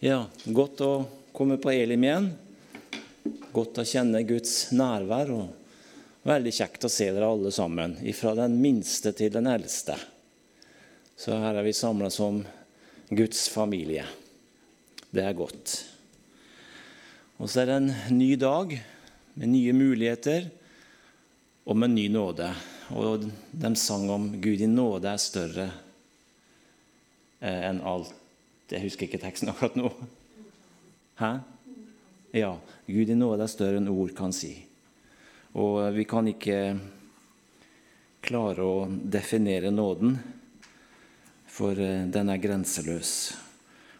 Ja, godt å komme på Elim igjen. Godt å kjenne Guds nærvær. og Veldig kjekt å se dere alle sammen, fra den minste til den eldste. Så her er vi samla som Guds familie. Det er godt. Og så er det en ny dag med nye muligheter og med ny nåde. Og de sang om Gud i nåde er større eh, enn alt jeg husker ikke teksten akkurat nå. Hæ? Ja. Gud i nåde er større enn ord kan si. Og vi kan ikke klare å definere nåden, for eh, den er grenseløs.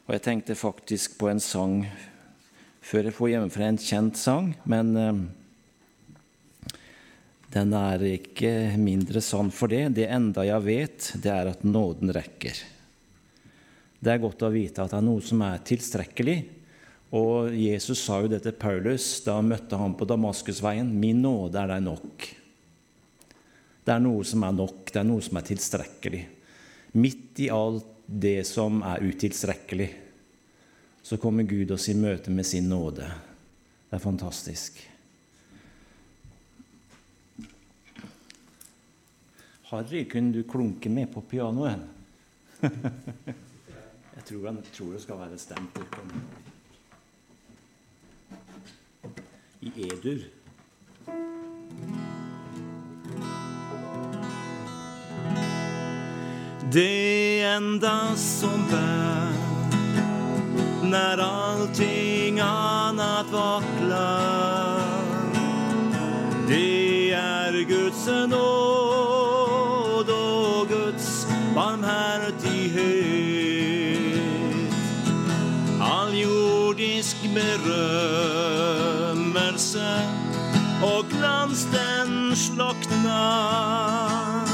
Og jeg tenkte faktisk på en sang før jeg får hjemmefra, en kjent sang, men eh, den er ikke mindre sann for det. Det enda jeg vet, det er at nåden rekker. Det er godt å vite at det er noe som er tilstrekkelig. Og Jesus sa jo det til Paulus da han møtte ham på Damaskusveien. 'Min nåde er deg nok'. Det er noe som er nok, det er noe som er tilstrekkelig. Midt i alt det som er utilstrekkelig, så kommer Gud oss i møte med sin nåde. Det er fantastisk. Harry, kunne du klunke med på pianoet? Jeg tror, han, tror det skal være stemt i E-dur. Det enda som bär när allting annat vacklar det är Guds nåd och Guds barmhärtighet berømmelse, og glans den sloknar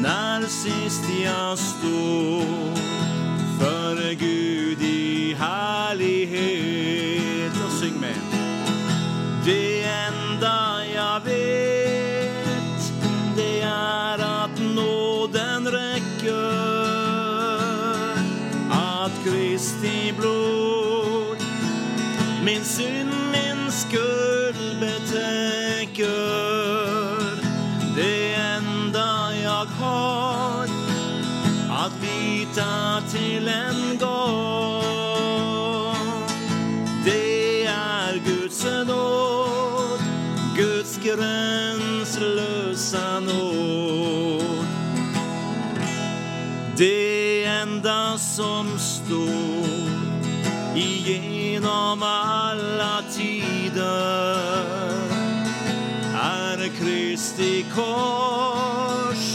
når sist jeg sto for Gud i herlighet. Kristi kors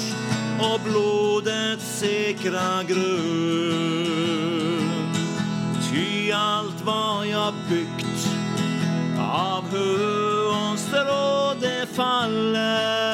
og blodets sikra grunn. Ty alt var jag byggt av hö och strå faller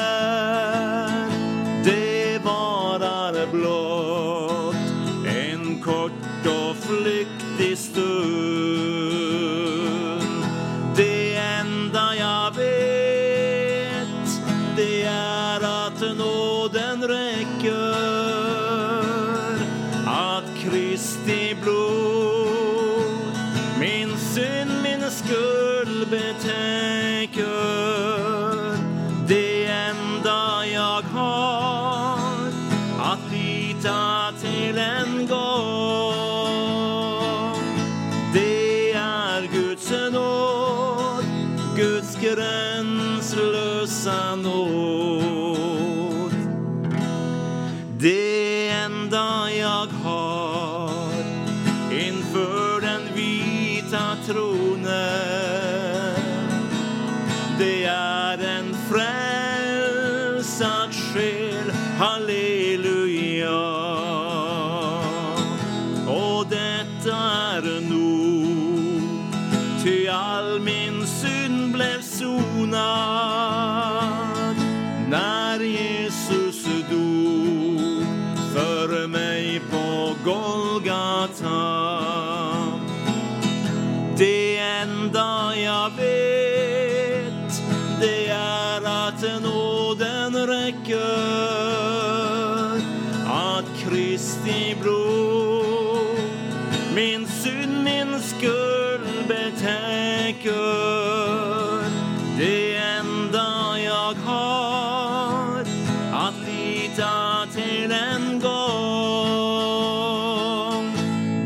till en gang.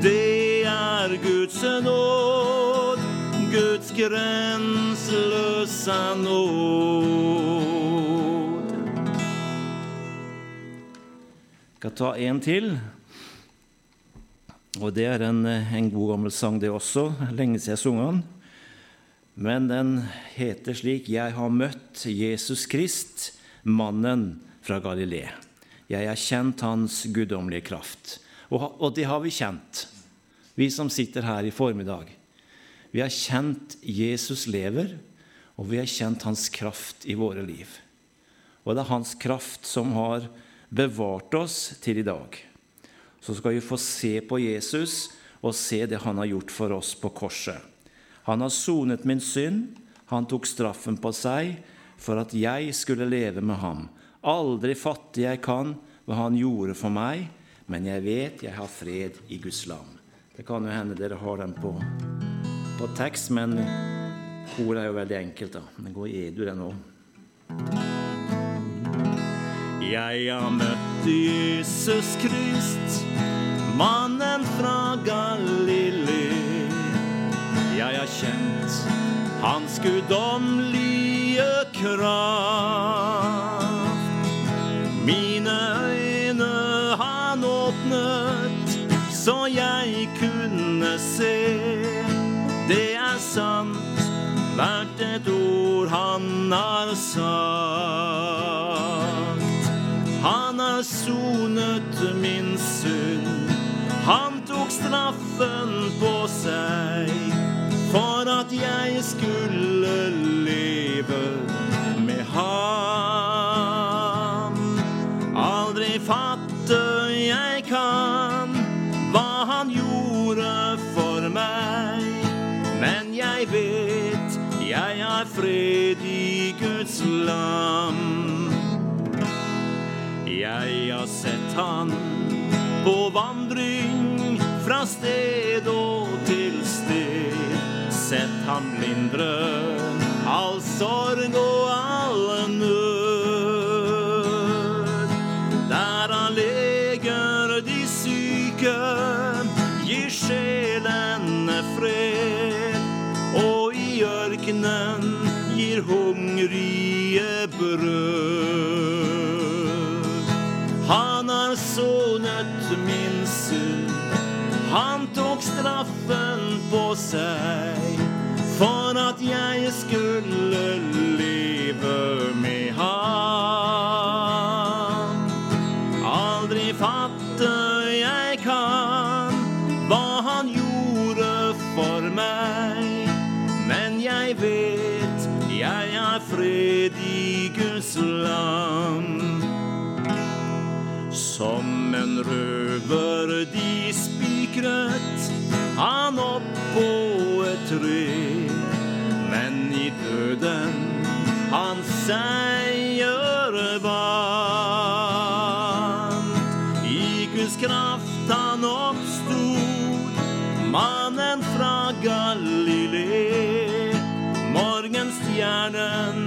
Det er Guds nåd, Guds grenseløse nåd. Jeg skal ta en til. Og det er en, en, god gammel sang, det også. Lenge siden jeg sang den. Men den heter slik Jeg har møtt Jesus Krist, mannen fra Galilea. Jeg har kjent hans guddommelige kraft. Og, det har vi kjent, vi som sitter her i formiddag. Vi har kjent Jesus lever, og vi har kjent hans kraft i våre liv. Og det er hans kraft som har bevart oss til i dag så skal vi få se på Jesus og se det han har gjort for oss på korset. Han har sonet min synd, han tok straffen på seg for at jeg skulle leve med ham. Aldri fatte jeg kan hva han gjorde for meg, men jeg vet jeg har fred i Guds lam. Det kan jo hende dere har den på, på tekst, men ordet er jo veldig enkelt. da. Men gå i edu, den òg. Jeg har møtt Jesus Krist, mannen fra Galilea. Jeg har kjent hans guddommelige kraft. Mine øyne han åpnet, så jeg kunne se. Det er sant, hvert et ord han har sagt. Han har sonet min synd. Han tok straffen på seg for at jeg skulle leve jeg vet jeg har fred i Guds lam. Jeg har sett han på vandring fra sted og til sted. Sett han lindre all sorg og seg for at jeg skulle leve med ham. Aldri fatte jeg kan hva han gjorde for meg, men jeg vet jeg er fred i Guds land. Som en røver de spikret hans seier vant. I Guds kraft han oppstod, mannen fra Galilé. Morgenstjernen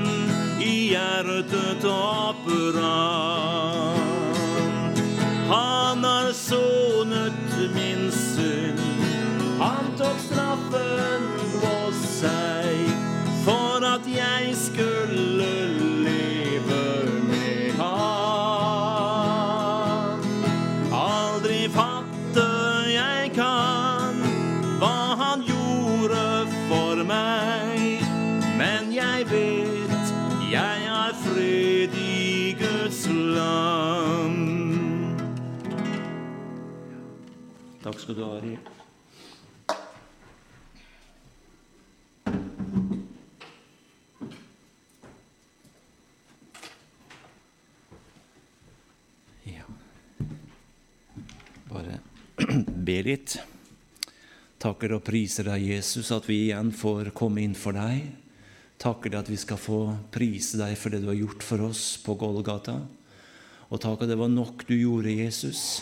i hjertet opprant. Land. Takk skal du ha, Ari. Ja Bare be litt. Takker og priser deg, Jesus, at vi igjen får komme inn for deg. Takker deg at vi skal få prise deg for det du har gjort for oss på Golgata. Og takk at det var nok du gjorde, Jesus.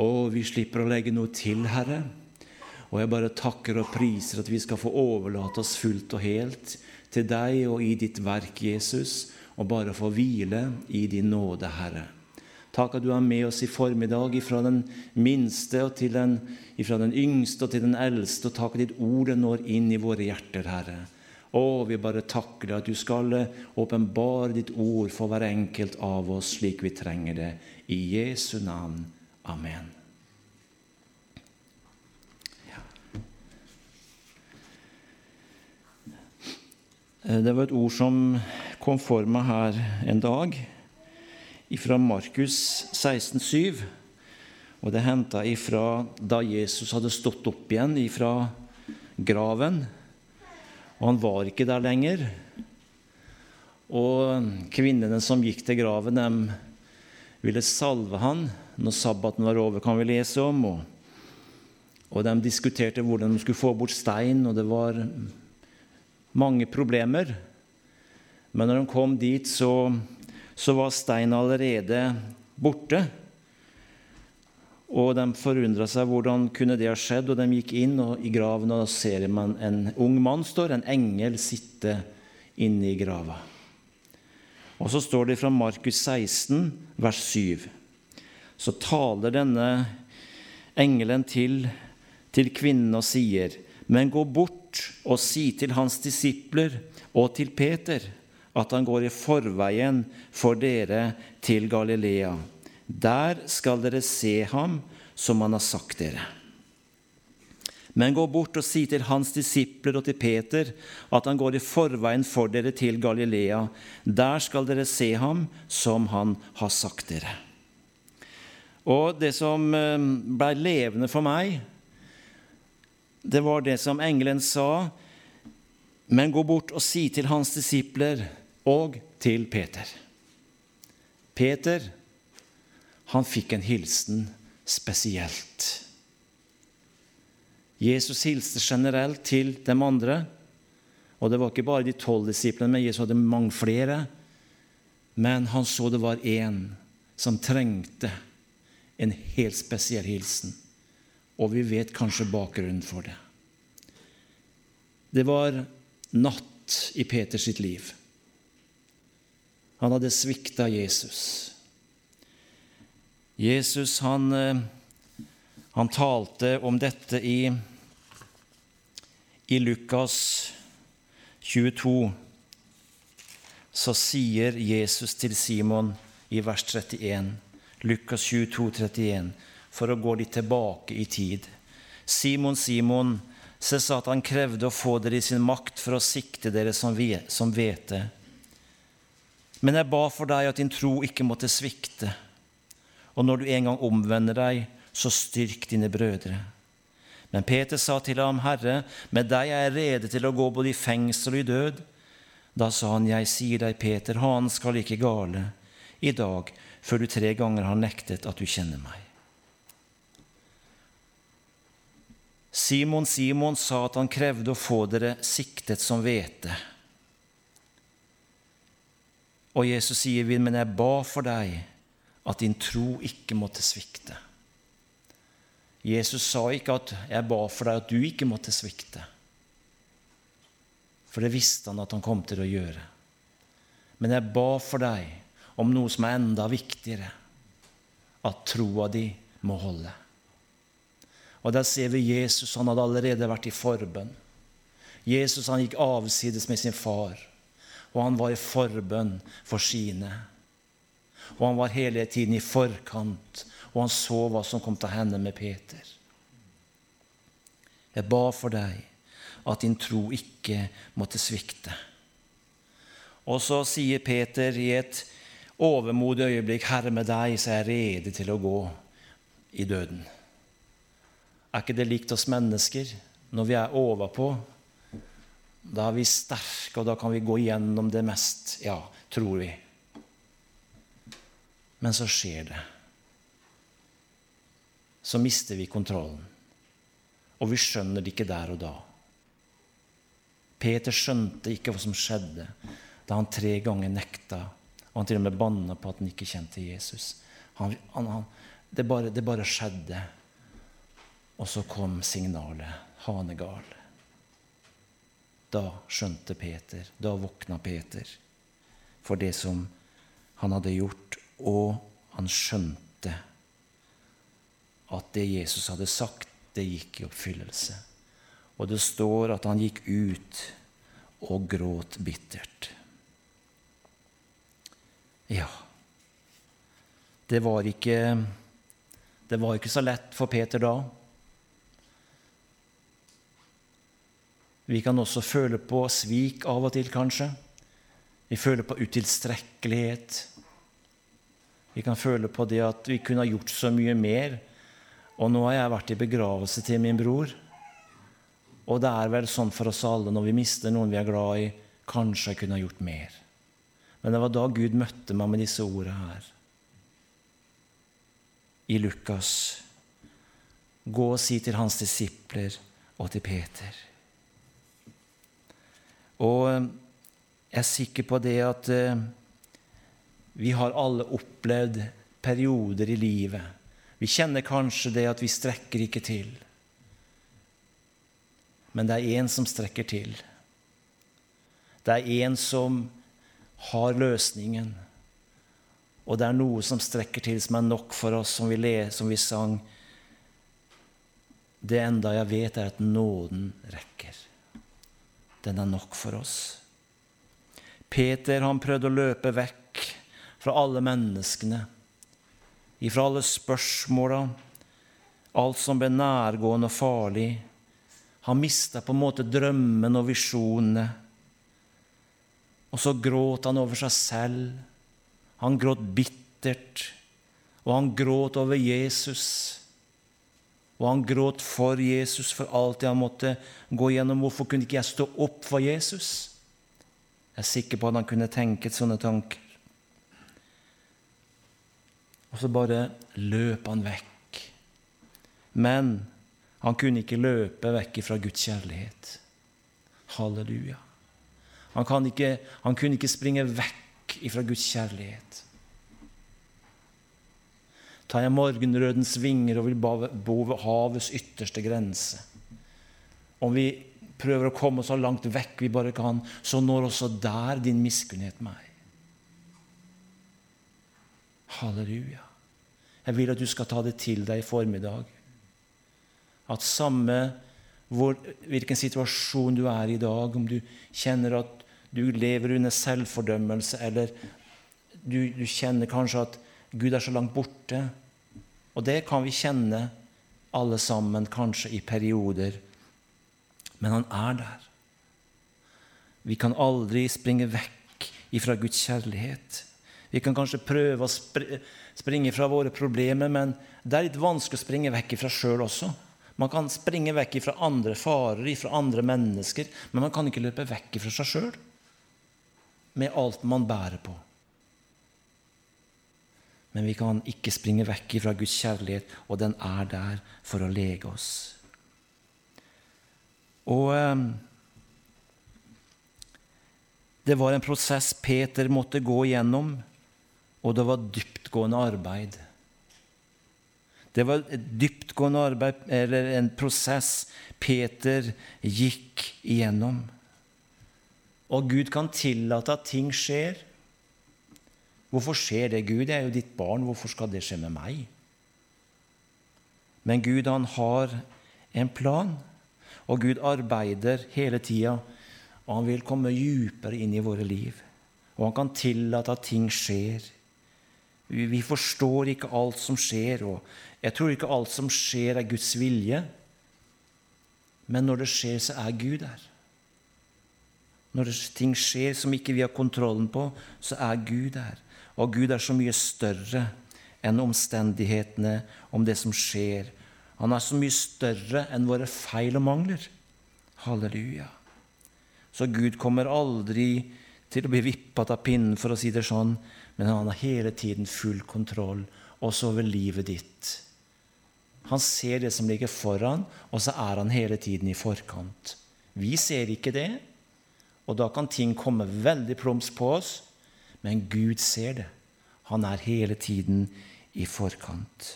Og vi slipper å legge noe til, Herre. Og jeg bare takker og priser at vi skal få overlate oss fullt og helt til deg og i ditt verk, Jesus, og bare få hvile i din nåde, Herre. Takk at du er med oss i formiddag, fra den minste og til den, ifra den yngste og til den eldste. Og takk at ditt ord når inn i våre hjerter, Herre. Å, vi bare takker deg at du skal åpenbare ditt ord for hver enkelt av oss slik vi trenger det. I Jesu navn. Amen. Ja. det var et ord som kom for meg her en dag, fra Markus 16, 7. Og det er henta ifra da Jesus hadde stått opp igjen ifra graven. Og han var ikke der lenger. Og kvinnene som gikk til graven, dem ville salve han når sabbaten var over, kan vi lese om. Og, og de diskuterte hvordan de skulle få bort stein, og det var mange problemer. Men når de kom dit, så, så var steinen allerede borte. Og de forundra seg hvordan kunne det ha skjedd, og de gikk inn og, i graven, og da ser man en ung mann står, en engel sitte inne i grava. Og så står det fra Markus 16, vers 7. Så taler denne engelen til, til kvinnen og sier:" Men gå bort og si til hans disipler og til Peter at han går i forveien for dere til Galilea. Der skal dere se ham som han har sagt dere. Men gå bort og si til hans disipler og til Peter at han går i forveien for dere til Galilea. Der skal dere se ham som han har sagt dere. Og det som eh, ble levende for meg, det var det som engelen sa. Men gå bort og si til hans disipler og til Peter. Peter, han fikk en hilsen spesielt. Jesus hilste generelt til de andre. Og det var ikke bare de tolv disiplene, men Jesus hadde mange flere. Men han så det var én som trengte en helt spesiell hilsen og vi vet kanskje bakgrunnen for det. Det var natt i Peters sitt liv. Han hadde svikta Jesus. Jesus han, eh, han talte om dette i, i Lukas 22. Så sier Jesus til Simon i vers 31, Lukas 22, 31, for å gå litt tilbake i tid. Simon, Simon, se Satan krevde å få dere i sin makt for å sikte dere som hvete. Men jeg ba for deg at din tro ikke måtte svikte. Og når du en gang omvender deg, så styrk dine brødre. Men Peter sa til ham, Herre, med deg er jeg rede til å gå både i fengsel og i død. Da sa han, Jeg sier deg, Peter, han skal ikke gale i dag før du tre ganger har nektet at du kjenner meg. Simon Simon sa at han krevde å få dere siktet som hvete. Og Jesus sier, 'Men jeg ba for deg at din tro ikke måtte svikte'. Jesus sa ikke at 'jeg ba for deg at du ikke måtte svikte'. For det visste han at han kom til å gjøre. Men jeg ba for deg om noe som er enda viktigere at troa di må holde. Og Der ser vi Jesus. Han hadde allerede vært i forbønn. Jesus han gikk avsides med sin far, og han var i forbønn for sine. Og han var hele tiden i forkant, og han så hva som kom til å hende med Peter. Jeg ba for deg at din tro ikke måtte svikte. Og så sier Peter i et overmodig øyeblikk, 'Herre, med deg så er jeg rede til å gå i døden'. Er ikke det likt oss mennesker? Når vi er overpå, da er vi sterke, og da kan vi gå gjennom det mest. Ja, tror vi. Men så skjer det. Så mister vi kontrollen. Og vi skjønner det ikke der og da. Peter skjønte ikke hva som skjedde da han tre ganger nekta, og han til og med banna på at han ikke kjente Jesus. Han, han, han, det, bare, det bare skjedde. Og så kom signalet hanegal. Da skjønte Peter, da våkna Peter for det som han hadde gjort, og han skjønte at det Jesus hadde sagt, det gikk i oppfyllelse. Og det står at han gikk ut og gråt bittert. Ja, det var ikke Det var ikke så lett for Peter da. Vi kan også føle på svik av og til, kanskje. Vi føler på utilstrekkelighet. Vi kan føle på det at vi kunne ha gjort så mye mer. Og nå har jeg vært i begravelse til min bror. Og det er vel sånn for oss alle når vi mister noen vi er glad i. Kanskje jeg kunne ha gjort mer. Men det var da Gud møtte meg med disse ordene her. I Lukas. Gå og si til hans disipler og til Peter. Og eh, jeg er sikker på det at eh, vi har alle opplevd perioder i livet. Vi kjenner kanskje det at vi strekker ikke til. Men det er én som strekker til. Det er én som har løsningen. Og det er noe som strekker til, som er nok for oss, som vi, le, som vi sang. Det enda jeg vet, er at nåden rekker. Den er nok for oss. Peter han prøvde å løpe vekk fra alle menneskene, ifra alle spørsmåla, alt som ble nærgående og farlig. Han mista på en måte drømmen og visjonene. Og så gråt han over seg selv. Han gråt bittert, og han gråt over Jesus. Og han gråt for Jesus for alt det han måtte gå gjennom. Hvorfor kunne ikke jeg stå opp for Jesus? Jeg er sikker på at han kunne tenke sånne tanker. Og så bare løp han vekk. Men han kunne ikke løpe vekk fra Guds kjærlighet. Halleluja. Han, ikke, han kunne ikke springe vekk fra Guds kjærlighet. Tar jeg morgenrødens vinger og vil bo ved havets ytterste grense. Om vi prøver å komme så langt vekk vi bare kan, så når også der din miskunnhet meg. Halleluja. Jeg vil at du skal ta det til deg i formiddag. At samme hvor, hvilken situasjon du er i dag, om du kjenner at du lever under selvfordømmelse, eller du, du kjenner kanskje at Gud er så langt borte. Og det kan vi kjenne alle sammen, kanskje i perioder. Men han er der. Vi kan aldri springe vekk ifra Guds kjærlighet. Vi kan kanskje prøve å springe fra våre problemer, men det er litt vanskelig å springe vekk fra sjøl også. Man kan springe vekk fra andre farer, fra andre mennesker, men man kan ikke løpe vekk fra seg sjøl med alt man bærer på. Men vi kan ikke springe vekk fra Guds kjærlighet, og den er der for å lege oss. Og eh, det var en prosess Peter måtte gå igjennom, og det var dyptgående arbeid. Det var et dyptgående arbeid, eller en prosess Peter gikk igjennom. Og Gud kan tillate at ting skjer. Hvorfor skjer det, Gud? Jeg er jo ditt barn. Hvorfor skal det skje med meg? Men Gud, han har en plan, og Gud arbeider hele tida. Og han vil komme djupere inn i våre liv. Og han kan tillate at ting skjer. Vi forstår ikke alt som skjer, og jeg tror ikke alt som skjer, er Guds vilje. Men når det skjer, så er Gud der. Når ting skjer som ikke vi har kontrollen på, så er Gud der. Og Gud er så mye større enn omstendighetene om det som skjer. Han er så mye større enn våre feil og mangler. Halleluja. Så Gud kommer aldri til å bli vippet av pinnen, for å si det sånn, men han har hele tiden full kontroll, også over livet ditt. Han ser det som ligger foran, og så er han hele tiden i forkant. Vi ser ikke det, og da kan ting komme veldig plums på oss. Men Gud ser det. Han er hele tiden i forkant.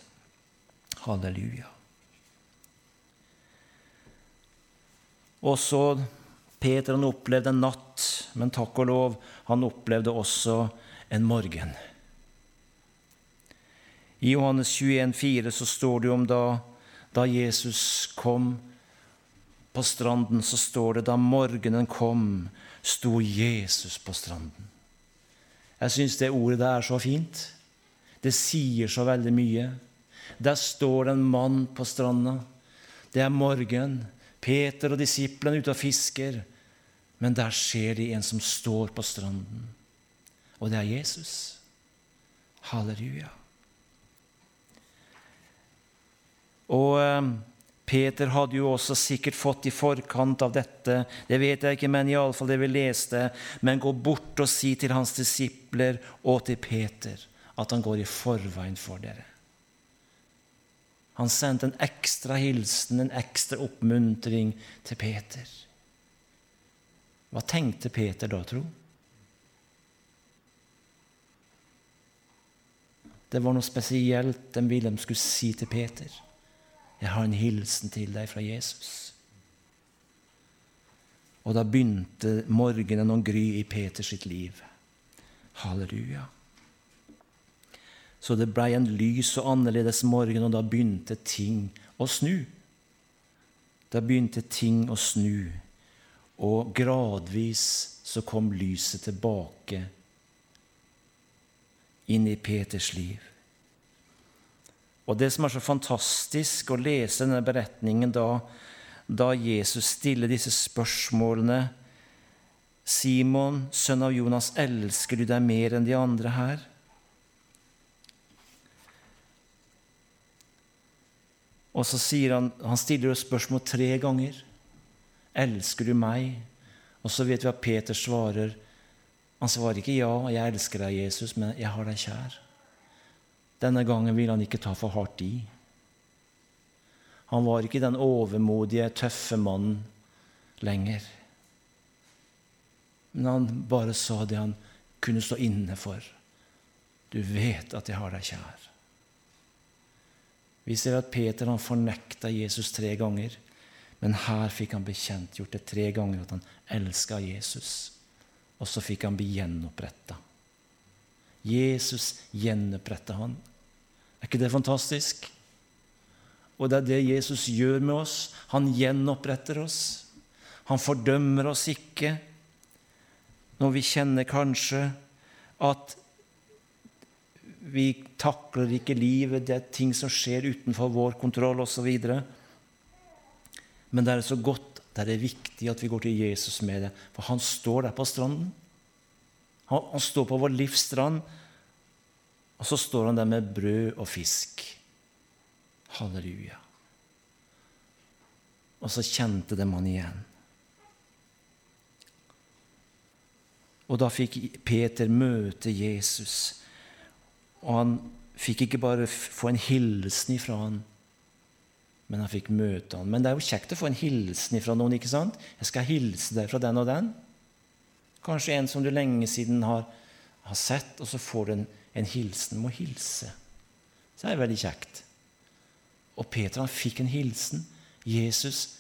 Halleluja. Og så Peter han opplevde en natt, men takk og lov, han opplevde også en morgen. I Johannes 21, 21,4 så står det om da, da Jesus kom på stranden, så står det da morgenen kom, sto Jesus på stranden. Jeg syns det ordet der er så fint. Det sier så veldig mye. Der står det en mann på stranda. Det er morgen. Peter og disiplene ute og fisker. Men der ser de en som står på stranden. Og det er Jesus. Halleluja. Og eh, Peter hadde jo også sikkert fått i forkant av dette, det vet jeg ikke, men iallfall det vi leste, men gå bort og si til hans disipler og til Peter at han går i forveien for dere. Han sendte en ekstra hilsen, en ekstra oppmuntring til Peter. Hva tenkte Peter da, tro? Det var noe spesielt de ville de skulle si til Peter. Jeg har en hilsen til deg fra Jesus. Og da begynte morgenen å gry i Peters sitt liv. Halleluja. Så det blei en lys og annerledes morgen, og da begynte ting å snu. Da begynte ting å snu, og gradvis så kom lyset tilbake inn i Peters liv. Og Det som er så fantastisk å lese denne beretningen da, da Jesus stiller disse spørsmålene Simon, sønn av Jonas, elsker du deg mer enn de andre her? Og så sier han, han stiller spørsmål tre ganger. Elsker du meg? Og så vet vi at Peter svarer. Han svarer ikke ja, jeg elsker deg, Jesus, men jeg har deg kjær. Denne gangen vil han ikke ta for hardt i. Han var ikke den overmodige, tøffe mannen lenger. Men han bare sa det han kunne stå inne for. Du vet at jeg har deg kjær. Vi ser at Peter han fornekta Jesus tre ganger, men her fikk han bekjentgjort det tre ganger at han elska Jesus. Og så fikk han bli gjenoppretta. Jesus gjenoppretta han. Er ikke det fantastisk? Og det er det Jesus gjør med oss. Han gjenoppretter oss. Han fordømmer oss ikke når vi kjenner kanskje at vi takler ikke livet, det er ting som skjer utenfor vår kontroll osv. Men det er så godt, det er det viktig at vi går til Jesus med det, for han står der på stranden. Han, han står på vår livs strand, og så står han der med brød og fisk. Halleluja. Og så kjente de han igjen. Og da fikk Peter møte Jesus. Og han fikk ikke bare få en hilsen ifra han, men han fikk møte han. Men det er jo kjekt å få en hilsen ifra noen. ikke sant? 'Jeg skal hilse deg fra den og den.' Kanskje en som du lenge siden har, har sett, og så får du en en hilsen må hilse. Så det er veldig kjekt. Og Peter han fikk en hilsen. Jesus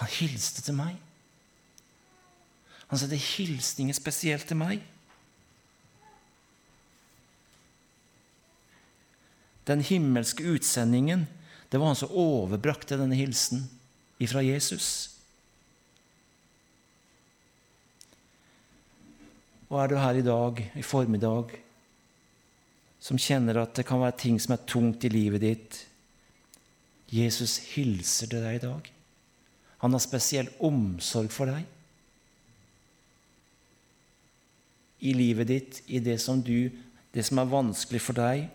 han hilste til meg. Han sendte hilsninger spesielt til meg. Den himmelske utsendingen, det var han som overbrakte denne hilsen ifra Jesus. Og er du her i dag, i formiddag, som kjenner at det kan være ting som er tungt i livet ditt. Jesus hilser til deg i dag. Han har spesiell omsorg for deg. I livet ditt, i det som, du, det som er vanskelig for deg,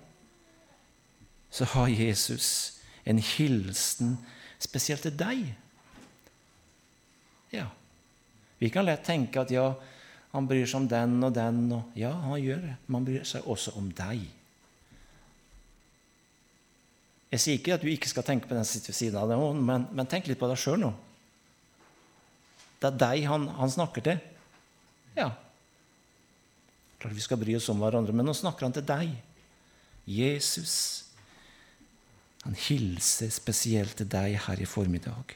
så har Jesus en hilsen spesielt til deg. Ja. Vi kan lett tenke at ja, han bryr seg om den og den. Og, ja, han gjør det. Men han bryr seg også om deg. Jeg sier ikke at du ikke skal tenke på den siden av det, men, men tenk litt på deg sjøl nå. Det er deg han, han, snakker til. Ja. Klart vi skal bry oss om hverandre, men nå snakker han til deg. Jesus. Han hilser spesielt til deg her i formiddag.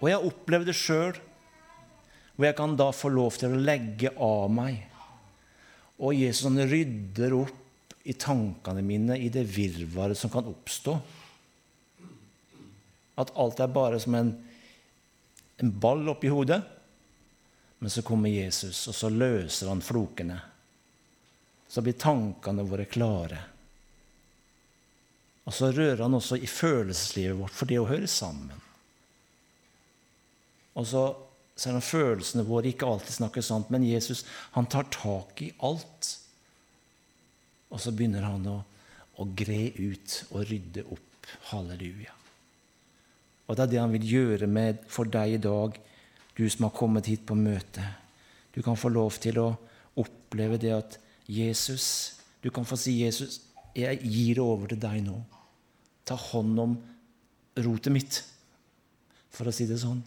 Og jeg opplever det sjøl, hvor jeg kan da få lov til å legge av meg. Og Jesus han rydder opp i tankene mine i det virvaret som kan oppstå. At alt er bare som en, en ball oppi hodet. Men så kommer Jesus, og så løser han flokene. Så blir tankene våre klare. Og så rører han også i følelseslivet vårt, for det å høre sammen. Og så selv om følelsene våre ikke alltid snakker sant, men Jesus han tar tak i alt. Og så begynner han å, å gre ut og rydde opp. Halleluja. Og det er det han vil gjøre med for deg i dag, du som har kommet hit på møte. Du kan få lov til å oppleve det at Jesus Du kan få si, 'Jesus, jeg gir det over til deg nå.' Ta hånd om rotet mitt, for å si det sånn.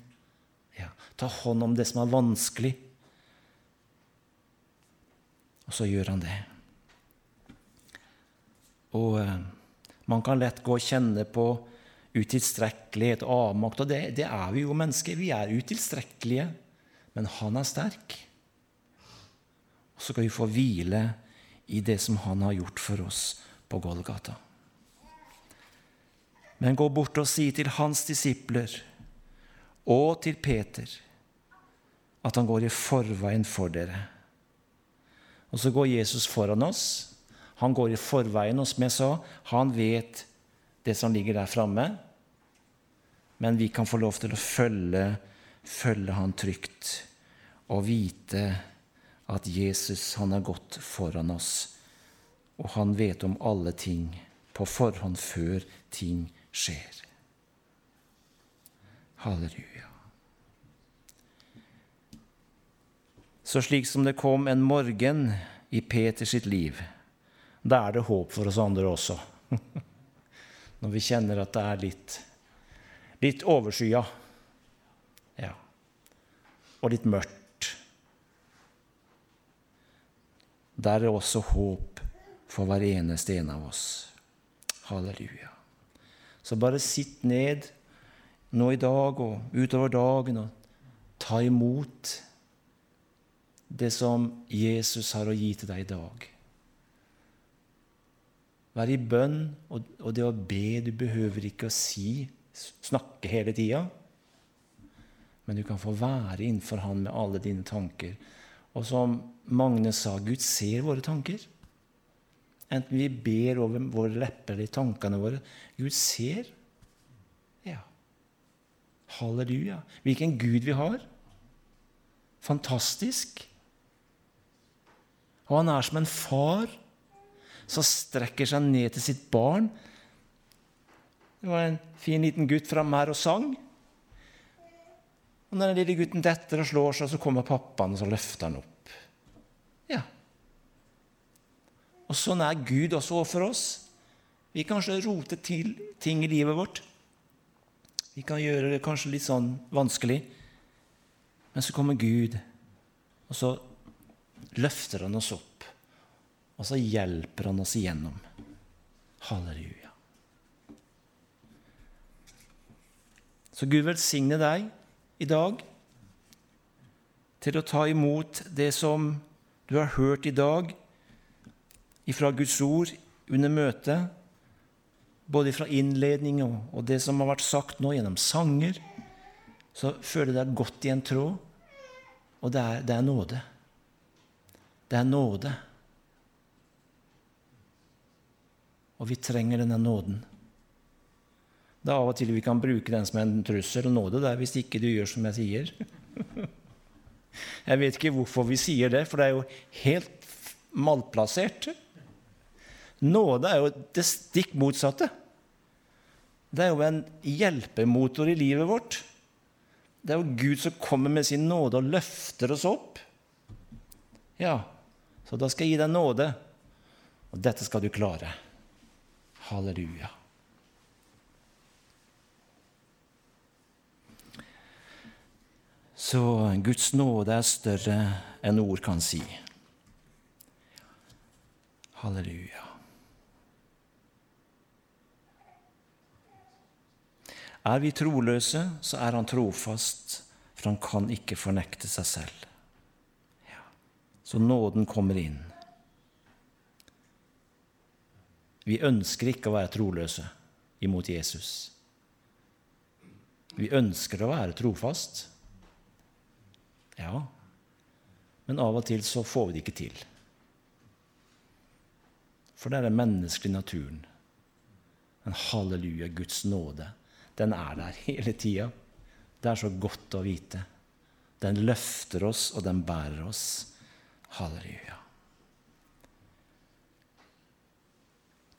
Ja, ta hånd om det som er vanskelig. Og så gjør han det. Og eh, man kan lett gå og kjenne på utilstrekkelighet og avmakt. Og det, det er vi jo mennesker. Vi er utilstrekkelige. Men han er sterk. Og så skal vi få hvile i det som han har gjort for oss på Golgata. Men gå bort og si til hans disipler og til Peter at han går i forveien for dere. Og så går Jesus foran oss. Han går i forveien, og som jeg sa, han vet det som ligger der framme. Men vi kan få lov til å følge, følge han trygt og vite at Jesus han har gått foran oss, og han vet om alle ting på forhånd før ting skjer. Halleluja. Så slik som det kom en morgen i Peter sitt liv, da er det håp for oss andre også. Når vi kjenner at det er litt, litt overskya ja. og litt mørkt. Der er også håp for hver eneste en av oss. Halleluja. Så bare sitt ned nå i dag og utover dagen og ta imot det som Jesus har å gi til deg i dag. Vær i bønn, og det å be Du behøver ikke å si, snakke hele tida. Men du kan få være innenfor Han med alle dine tanker. Og som Magne sa, Gud ser våre tanker. Enten vi ber over våre lepper eller tankene våre. Gud ser. Ja. Halleluja. Hvilken Gud vi har. Fantastisk. Og han er som en far som strekker seg ned til sitt barn. Det var en fin liten gutt framme her og sang. Og når den lille gutten detter og slår seg, så kommer pappaen og så løfter han opp. Ja. Og sånn er Gud også overfor oss. Vi kan kanskje rote til ting i livet vårt. Vi kan gjøre det kanskje litt sånn vanskelig. Men så kommer Gud, og så løfter han oss opp. Og så hjelper han oss igjennom. Halleluja. Så Gud velsigne deg i dag til å ta imot det som du har hørt i dag ifra Guds ord under møtet, både fra innledning og det som har vært sagt nå gjennom sanger. Så føler det deg godt i en tråd, og det er, det er nåde. Det er nåde. Og vi trenger denne nåden. Det er av og til vi kan bruke den som en trussel og nåde det er hvis ikke du gjør som jeg sier. Jeg vet ikke hvorfor vi sier det, for det er jo helt malplassert. Nåde er jo det stikk motsatte. Det er jo en hjelpemotor i livet vårt. Det er jo Gud som kommer med sin nåde og løfter oss opp. Ja, så da skal jeg gi deg nåde, og dette skal du klare. Halleluja. Så Guds nåde er større enn ord kan si. Halleluja. Er vi troløse, så er han trofast, for han kan ikke fornekte seg selv. Ja. Så nåden kommer inn. Vi ønsker ikke å være troløse imot Jesus. Vi ønsker å være trofast. Ja, men av og til så får vi det ikke til. For det er den menneskelige naturen. Men halleluja, Guds nåde, den er der hele tida. Det er så godt å vite. Den løfter oss, og den bærer oss. Halleluja.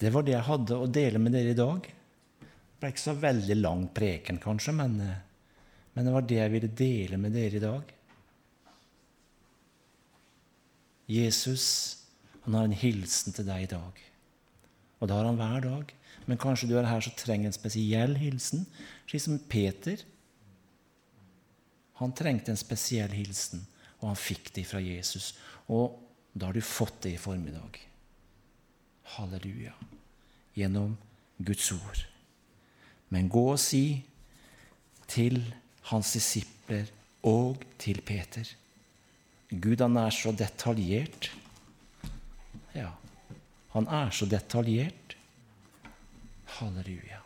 Det var det jeg hadde å dele med dere i dag. Det ble ikke så veldig lang preken, kanskje, men, men det var det jeg ville dele med dere i dag. Jesus han har en hilsen til deg i dag. Og det har han hver dag. Men kanskje du er her som trenger en spesiell hilsen, slik som Peter. Han trengte en spesiell hilsen, og han fikk det fra Jesus. Og da har du fått det i formiddag. Halleluja. Gjennom Guds ord. Men gå og si til hans disipler og til Peter Gud han er så detaljert. Ja, han er så detaljert. Halleluja.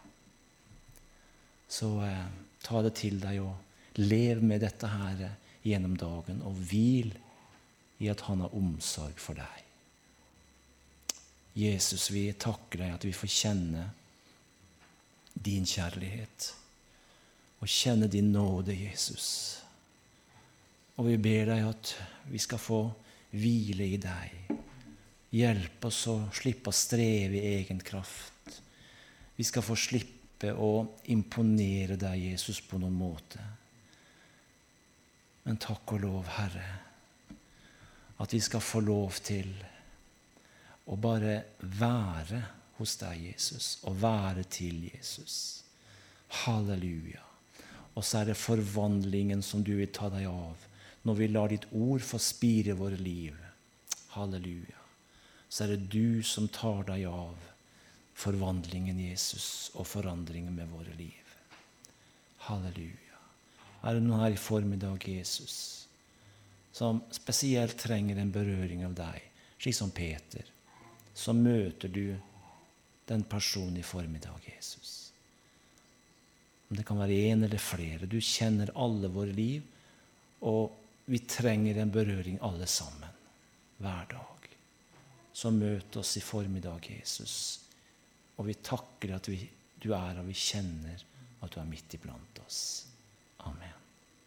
Så eh, ta det til deg og lev med dette her eh, gjennom dagen, og hvil i at han har omsorg for deg. Jesus, vi takker deg at vi får kjenne din kjærlighet og kjenne din nåde, Jesus. Og vi ber deg at vi skal få hvile i deg. Hjelp oss å slippe å streve i egen kraft. Vi skal få slippe å imponere deg, Jesus, på noen måte. Men takk og lov, Herre, at vi skal få lov til å bare være hos deg, Jesus, og være til Jesus. Halleluja. Og så er det forvandlingen som du vil ta deg av når vi lar ditt ord få spire våre liv. Halleluja. Så er det du som tar deg av forvandlingen, Jesus, og forandringen med våre liv. Halleluja. Er det noen her i formiddag, Jesus, som spesielt trenger en berøring av deg, slik som Peter, så møter du den personen i formiddag, Jesus. Om det kan være én eller flere. Du kjenner alle våre liv. Og vi trenger en berøring, alle sammen, hver dag. Så møt oss i formiddag, Jesus. Og vi takker at vi, du er og vi kjenner at du er midt iblant oss.